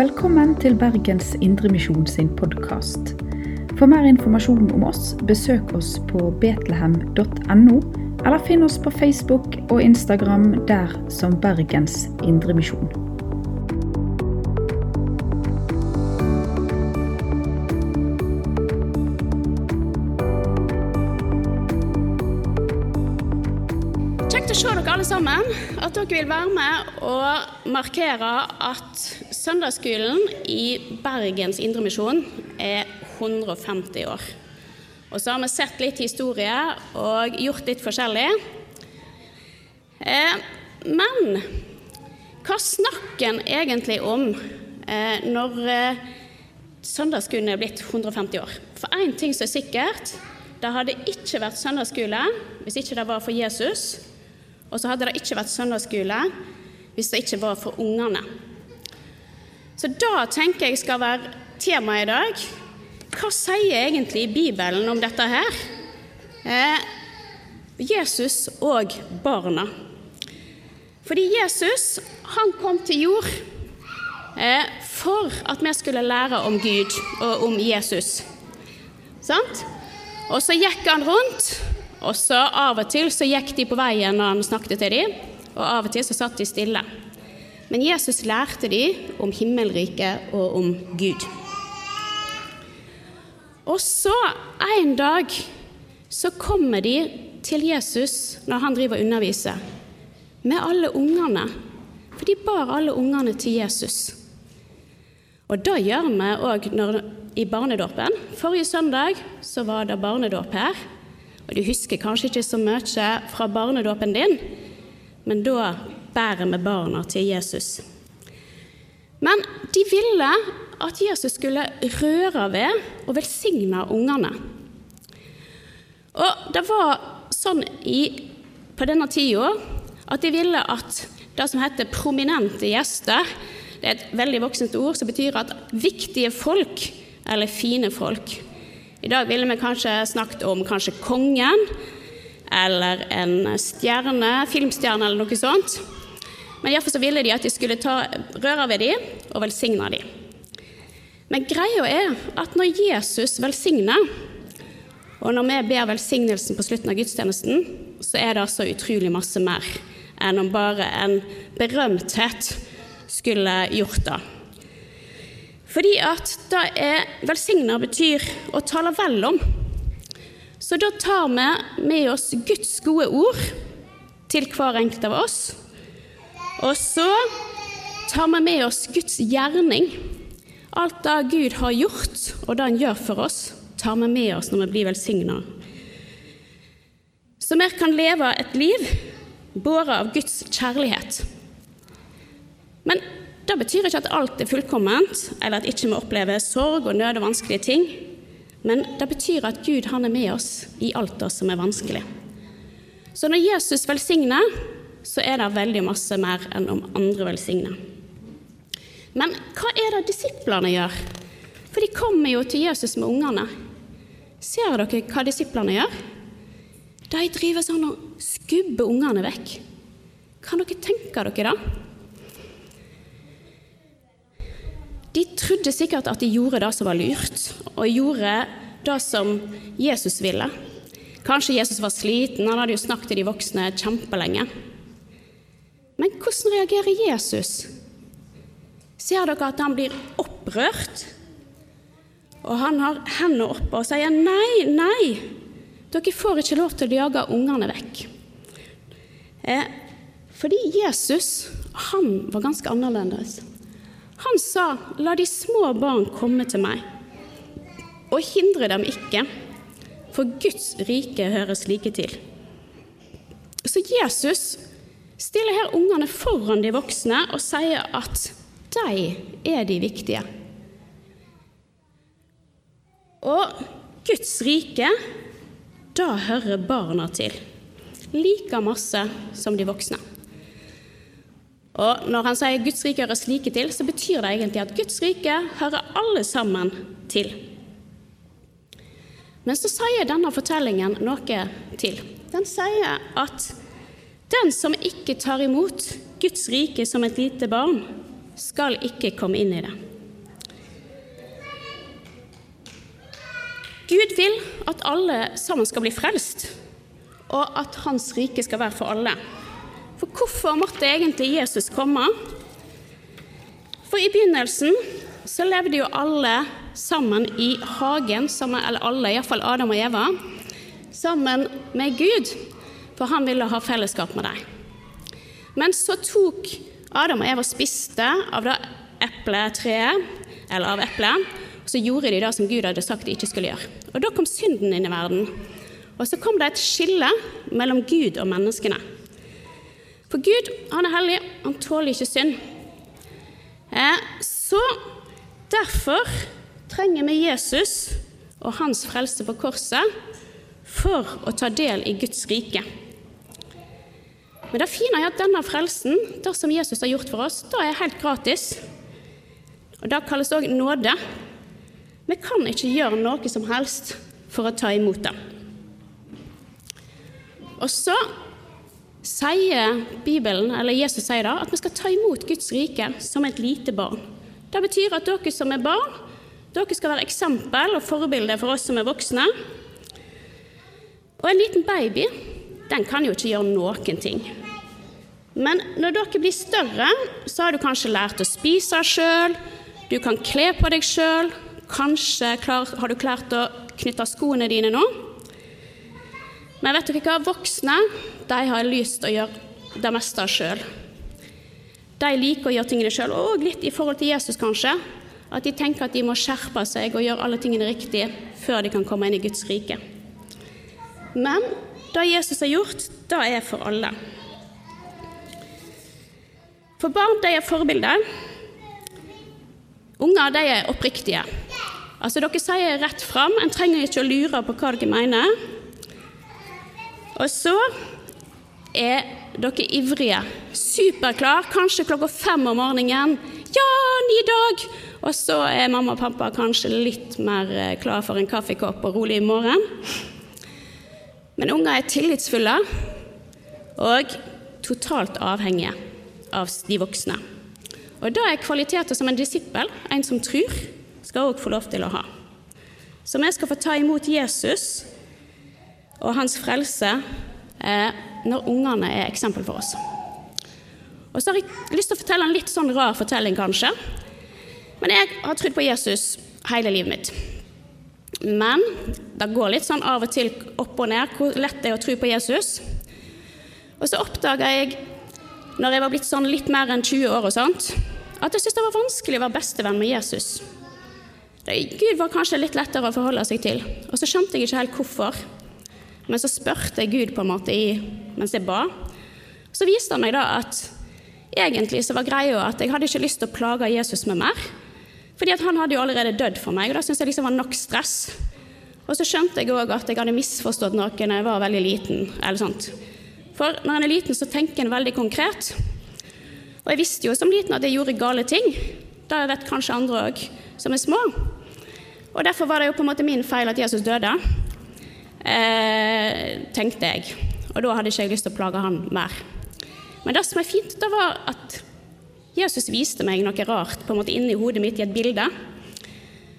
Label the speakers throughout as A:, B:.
A: Velkommen til Bergens Indremisjon sin podkast. For mer informasjon om oss, besøk oss på betlehem.no, eller finn oss på Facebook og Instagram der som Bergens Indremisjon.
B: Kjekt å se dere alle sammen. At dere vil være med og markere at søndagsskolen i Bergens Indremisjon er 150 år. Og så har vi sett litt historie og gjort litt forskjellig. Eh, men hva snakker en egentlig om eh, når eh, søndagsskolen er blitt 150 år? For én ting som er sikkert, det hadde ikke vært søndagsskole hvis ikke det var for Jesus. Og så hadde det ikke vært søndagsskole hvis det ikke var for ungene. Så da tenker jeg skal være temaet i dag. Hva sier egentlig Bibelen om dette her? Eh, Jesus og barna. Fordi Jesus han kom til jord eh, for at vi skulle lære om Gud og om Jesus. Sant? Og så gikk han rundt, og så av og til så gikk de på veien når han snakket til dem, og av og til så satt de stille. Men Jesus lærte dem om himmelriket og om Gud. Og så en dag så kommer de til Jesus når han driver og underviser, med alle ungene. For de bar alle ungene til Jesus. Og det gjør vi òg i barnedåpen. Forrige søndag så var det barnedåp her. Og du husker kanskje ikke så mye fra barnedåpen din, men da bærer med barna til Jesus. Men de ville at Jesus skulle røre ved og velsigne ungene. Og det var sånn i, på denne tida at de ville at det som heter prominente gjester Det er et veldig voksent ord som betyr at viktige folk, eller fine folk I dag ville vi kanskje snakket om kanskje kongen, eller en stjerne, filmstjerne eller noe sånt. Men iallfall så ville de at de skulle ta, røre ved dem og velsigne dem. Men greia er at når Jesus velsigner, og når vi ber velsignelsen på slutten av gudstjenesten, så er det altså utrolig masse mer enn om bare en berømthet skulle gjort det. Fordi at det er velsigna betyr å tale vel om. Så da tar vi med oss Guds gode ord til hver enkelt av oss. Og så tar vi med oss Guds gjerning. Alt det Gud har gjort, og det Han gjør for oss, tar vi med oss når vi blir velsigna. Så vi kan leve et liv båret av Guds kjærlighet. Men det betyr ikke at alt er fullkomment, eller at ikke vi opplever sorg og nød og vanskelige ting. Men det betyr at Gud han er med oss i alt det som er vanskelig. Så når Jesus velsigner, så er det veldig masse mer enn om andre velsigner. Men hva er det disiplene gjør? For de kommer jo til Jesus med ungene. Ser dere hva disiplene gjør? De driver sånn og skubber ungene vekk. Kan dere tenke dere det? De trodde sikkert at de gjorde det som var lurt, og gjorde det som Jesus ville. Kanskje Jesus var sliten, han hadde jo snakket til de voksne kjempelenge. Men hvordan reagerer Jesus? Ser dere at han blir opprørt? Og han har hendene oppe og sier nei, nei, dere får ikke lov til å jage ungene vekk. Eh, fordi Jesus, han var ganske annerledes. Han sa, la de små barn komme til meg, og hindre dem ikke, for Guds rike høres like til. Så Jesus stiller her ungene foran de voksne og sier at de er de viktige. Og Guds rike, da hører barna til. Like masse som de voksne. Og når han sier Guds rike høres like til, så betyr det egentlig at Guds rike hører alle sammen til. Men så sier denne fortellingen noe til. Den sier at den som ikke tar imot Guds rike som et lite barn, skal ikke komme inn i det. Gud vil at alle sammen skal bli frelst, og at Hans rike skal være for alle. For hvorfor måtte egentlig Jesus komme? For i begynnelsen så levde jo alle sammen i hagen, sammen, eller alle, iallfall Adam og Eva, sammen med Gud for han ville ha fellesskap med dem. Men så tok Adam og Eva spiste av det epletreet, eller av eplet, og så gjorde de det som Gud hadde sagt de ikke skulle gjøre. Og Da kom synden inn i verden. Og så kom det et skille mellom Gud og menneskene. For Gud han er hellig, han tåler ikke synd. Eh, så derfor trenger vi Jesus og hans frelse på korset for å ta del i Guds rike. Men det fine er at denne frelsen, det som Jesus har gjort for oss, det er helt gratis. Og Det kalles òg nåde. Vi kan ikke gjøre noe som helst for å ta imot det. Og så sier Bibelen, eller Jesus sier da, at vi skal ta imot Guds rike som et lite barn. Det betyr at dere som er barn, dere skal være eksempel og forbilde for oss som er voksne. Og en liten baby, den kan jo ikke gjøre noen ting. Men når dere blir større, så har du kanskje lært å spise sjøl, du kan kle på deg sjøl, kanskje har du klart å knytte skoene dine nå. Men vet dere hva? Voksne de har lyst til å gjøre det meste sjøl. De liker å gjøre tingene sjøl, og litt i forhold til Jesus, kanskje. At de tenker at de må skjerpe seg og gjøre alle tingene riktig før de kan komme inn i Guds rike. Men det Jesus har gjort, det er for alle. For barn de er forbilder. Unger de er oppriktige. Altså Dere sier rett fram. En trenger ikke å lure på hva dere mener. Og så er dere ivrige. Superklar, kanskje klokka fem om morgenen. Ja, ny dag! Og så er mamma og pappa kanskje litt mer eh, klar for en kaffekopp og rolig i morgen. Men unger er tillitsfulle og totalt avhengige av de voksne. Og da er kvaliteter som en disippel, en som tror, skal òg få lov til å ha. Så vi skal få ta imot Jesus og hans frelse eh, når ungene er eksempel for oss. Og så har jeg lyst til å fortelle en litt sånn rar fortelling, kanskje. Men jeg har trodd på Jesus hele livet mitt. Men det går litt sånn av og til opp og ned hvor lett det er å tro på Jesus. Og så oppdaga jeg, når jeg var blitt sånn litt mer enn 20 år, og sånt, at jeg syntes det var vanskelig å være bestevenn med Jesus. Gud var kanskje litt lettere å forholde seg til. Og så skjønte jeg ikke helt hvorfor. Men så spurte jeg Gud på en måte i, mens jeg ba. Så viste han meg da at egentlig så var greia at jeg hadde ikke lyst til å plage Jesus med mer. Fordi at han hadde jo allerede dødd for meg, og da syntes jeg liksom var nok stress. Og så skjønte jeg òg at jeg hadde misforstått noe når jeg var veldig liten. eller sånt. For når en er liten, så tenker en veldig konkret. Og jeg visste jo som liten at jeg gjorde gale ting. Det vet kanskje andre òg, som er små. Og derfor var det jo på en måte min feil at Jesus døde eh, tenkte jeg. Og da hadde ikke jeg lyst til å plage han mer. Men det som er fint, det var at Jesus viste meg noe rart på en måte inni hodet mitt i et bilde.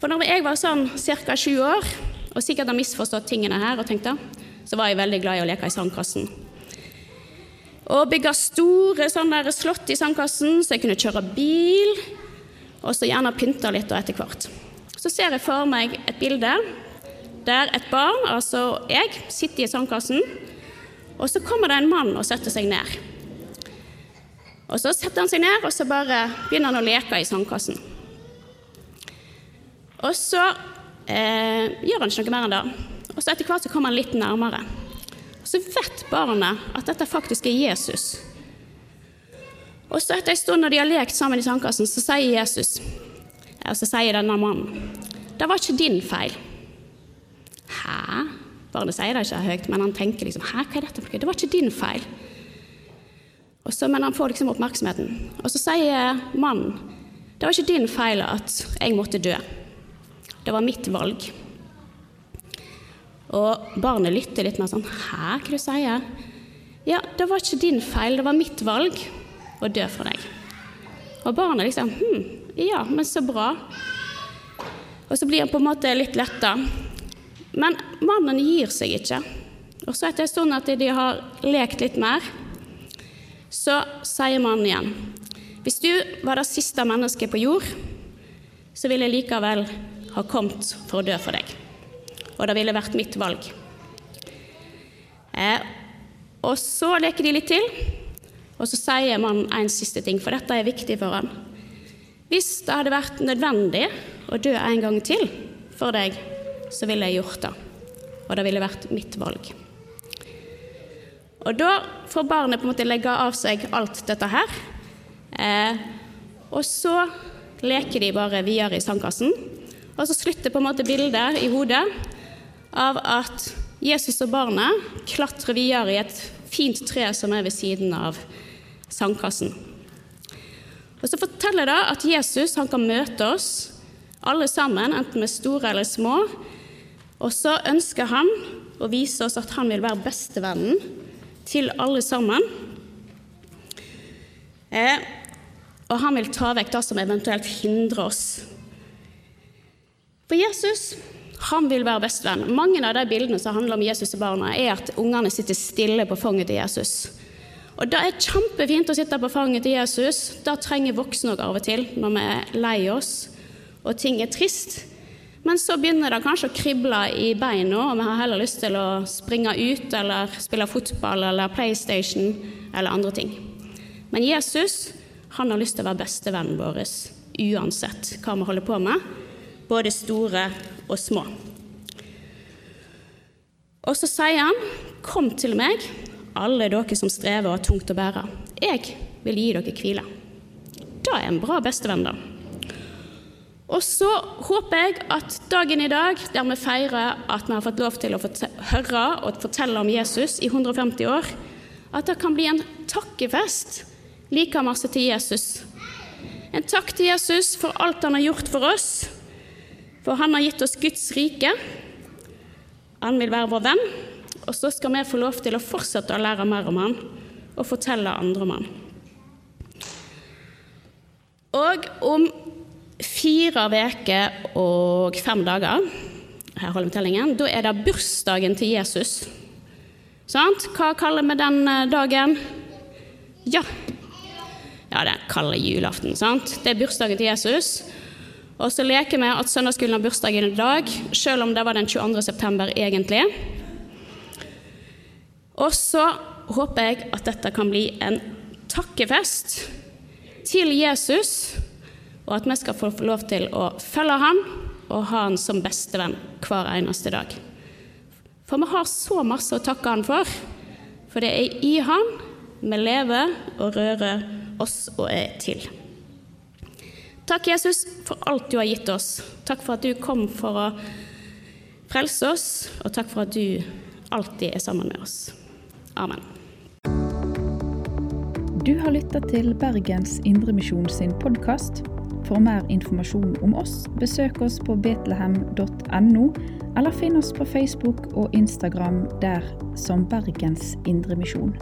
B: For når jeg var sånn ca. sju år, og sikkert har misforstått tingene her, og tenkte, så var jeg veldig glad i å leke i sandkassen. Og bygge store sånne slott i sandkassen, så jeg kunne kjøre bil. Og så gjerne pynte litt etter hvert. Så ser jeg for meg et bilde der et barn, altså jeg, sitter i sandkassen, og så kommer det en mann og setter seg ned. Og Så setter han seg ned og så bare begynner han å leke i sandkassen. Og så eh, gjør han ikke noe mer enn det. Og så Etter hvert så kommer han litt nærmere. Så vet barnet at dette faktisk er Jesus. Og så Etter en stund når de har lekt sammen i sandkassen, så sier Jesus, og så sier denne mannen, det var ikke din feil. Hæ? Barnet sier det ikke høyt, men han tenker liksom Hæ, hva er dette for Det var ikke din feil. Og så, men han får liksom oppmerksomheten. Og så sier mannen det var ikke din feil at jeg måtte dø. Det var mitt valg. Og barnet lytter litt mer sånn Hæ, hva du sier Ja, det var ikke din feil, det var mitt valg å dø for deg. Og barnet liksom Hm, ja, men så bra. Og så blir han på en måte litt letta. Men mannen gir seg ikke. Og så etter en stund at de har lekt litt mer, så sier mannen igjen Hvis du var det siste mennesket på jord, så ville jeg likevel ha kommet for å dø for deg. Og det ville vært mitt valg. Eh, og så leker de litt til, og så sier man en siste ting, for dette er viktig for han. Hvis det hadde vært nødvendig å dø en gang til for deg, så ville jeg gjort det. Og det ville vært mitt valg. Og da får barnet på en måte legge av seg alt dette her. Eh, og så leker de bare videre i sandkassen. Og så slutter på en måte bildet i hodet av at Jesus og barnet klatrer videre i et fint tre som er ved siden av sandkassen. Og Så forteller det at Jesus kan møte oss alle sammen, enten vi er store eller små. Og så ønsker han å vise oss at han vil være bestevennen til alle sammen. Eh, og han vil ta vekk det som eventuelt hindrer oss. For Jesus han vil være bestevenn. Mange av de bildene som handler om Jesus og barna, er at ungene sitter stille på fanget til Jesus. Og Det er kjempefint å sitte på fanget til Jesus. Det trenger voksne òg av og til når vi er lei oss og ting er trist. Men så begynner det kanskje å krible i beina, og vi har heller lyst til å springe ut eller spille fotball eller PlayStation eller andre ting. Men Jesus han har lyst til å være bestevennen vår uansett hva vi holder på med, både store og små. Og så sier han, 'Kom til meg, alle dere som strever og har tungt å bære. Jeg vil gi dere hvile.' Det er en bra bestevenn, da. Og så håper jeg at dagen i dag, der vi feirer at vi har fått lov til å høre og fortelle om Jesus i 150 år, at det kan bli en takkefest like masse til Jesus. En takk til Jesus for alt han har gjort for oss, for han har gitt oss Guds rike. Han vil være vår venn, og så skal vi få lov til å fortsette å lære mer om han og fortelle andre om han. Og om fire uker og fem dager, her holder vi tellingen, da er det bursdagen til Jesus. Sant? Hva kaller vi den eh, dagen? Ja, ja det kaller julaften. sant? Det er bursdagen til Jesus. Og så leker vi at søndagsskolen har bursdagen i dag, selv om det var den 22. september egentlig. Og så håper jeg at dette kan bli en takkefest til Jesus og at vi skal få lov til å følge ham og ha han som bestevenn hver eneste dag. For vi har så masse å takke han for, for det er i han vi lever og rører oss og er til. Takk, Jesus, for alt du har gitt oss. Takk for at du kom for å frelse oss, og takk for at du alltid er sammen med oss. Amen.
A: Du har lytta til Bergens Indremisjon sin podkast. For mer informasjon om oss, besøk oss på betlehem.no, eller finn oss på Facebook og Instagram der som Bergens Indremisjon.